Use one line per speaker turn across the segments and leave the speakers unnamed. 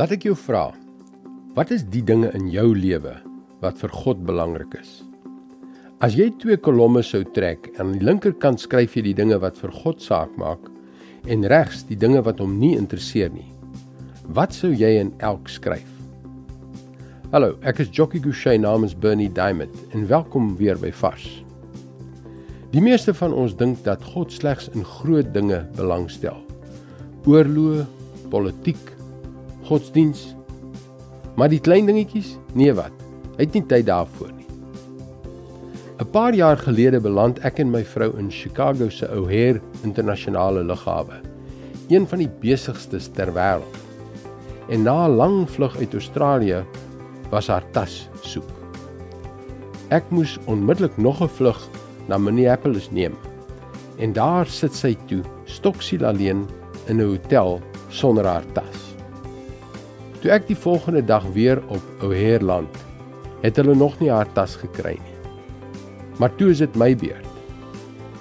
Laat ek jou vra. Wat is die dinge in jou lewe wat vir God belangrik is? As jy twee kolomme sou trek en aan die linkerkant skryf jy die dinge wat vir God saak maak en regs die dinge wat hom nie interesseer nie. Wat sou jy in elk skryf? Hallo, ek is Jockey Gouchee namens Bernie Diamond en welkom weer by Vars. Die meeste van ons dink dat God slegs in groot dinge belangstel. Oorloë, politiek, godsdiens. Maar die klein dingetjies? Nee wat. Hy het nie tyd daarvoor nie. 'n Paar jaar gelede beland ek en my vrou in Chicago se O'Hare Internasionale Lughawe, een van die besigstes ter wêreld. En na 'n lang vlug uit Australië was haar tas soek. Ek moes onmiddellik nog 'n vlug na Minneapolis neem. En daar sit sy toe, stoksiel alleen in 'n hotel sonder haar tas. Toe ek die volgende dag weer op O'Hare land, het hulle nog nie haar tas gekry nie. Maar toe is dit my beurt.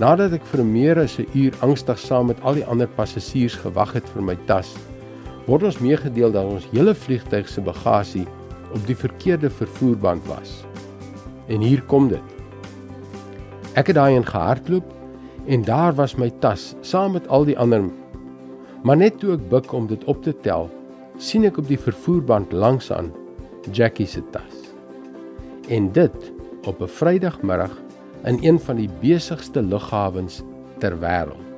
Nadat ek vir meer as 'n uur angstig saam met al die ander passasiers gewag het vir my tas, word ons meegedeel dat ons hele vliegtyg se bagasie op die verkeerde vervoerband was. En hier kom dit. Ek het daarin gehardloop en daar was my tas saam met al die ander. Maar net toe ek buig om dit op te tel, sien ek op die vervoerband langs aan Jackie se tas. En dit op 'n Vrydagmiddag in een van die besigste lughawens ter wêreld.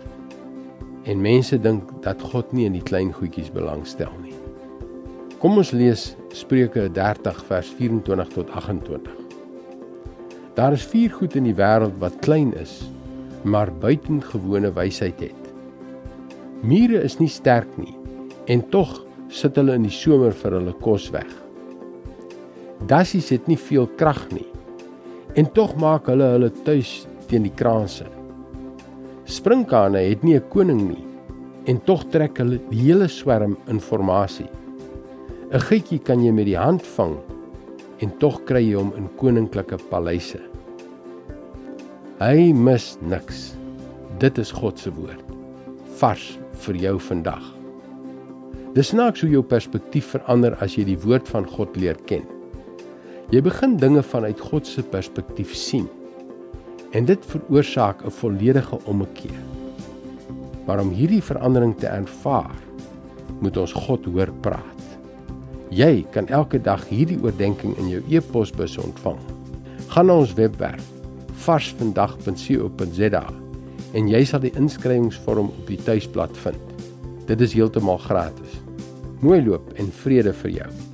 En mense dink dat God nie in die klein goedjies belangstel nie. Kom ons lees Spreuke 30 vers 24 tot 28. Daar is vier goed in die wêreld wat klein is, maar buitengewone wysheid het. Mure is nie sterk nie en tog sit hulle in die somer vir hulle kos weg. Dassies het nie veel krag nie en tog maak hulle hulle tuis teen die kraanse. Sprinkane het nie 'n koning nie en tog trek hulle die hele swerm inligting. 'n Gietjie kan jy met die hand vang en tog kry jy hom in koninklike paleise. Hy mis niks. Dit is God se woord. Vars vir jou vandag. Dis snaaks hoe jou perspektief verander as jy die woord van God leer ken. Jy begin dinge vanuit God se perspektief sien. En dit veroorsaak 'n volledige ommekeer. Maar om hierdie verandering te ervaar, moet ons God hoor praat. Jy kan elke dag hierdie oordeenking in jou e-posbus ontvang. Gaan na ons webwerf varsvandag.co.za en jy sal die inskrywingsvorm op die tuisblad vind. Dit is heeltemal gratis. Mooi loop en vrede vir jou.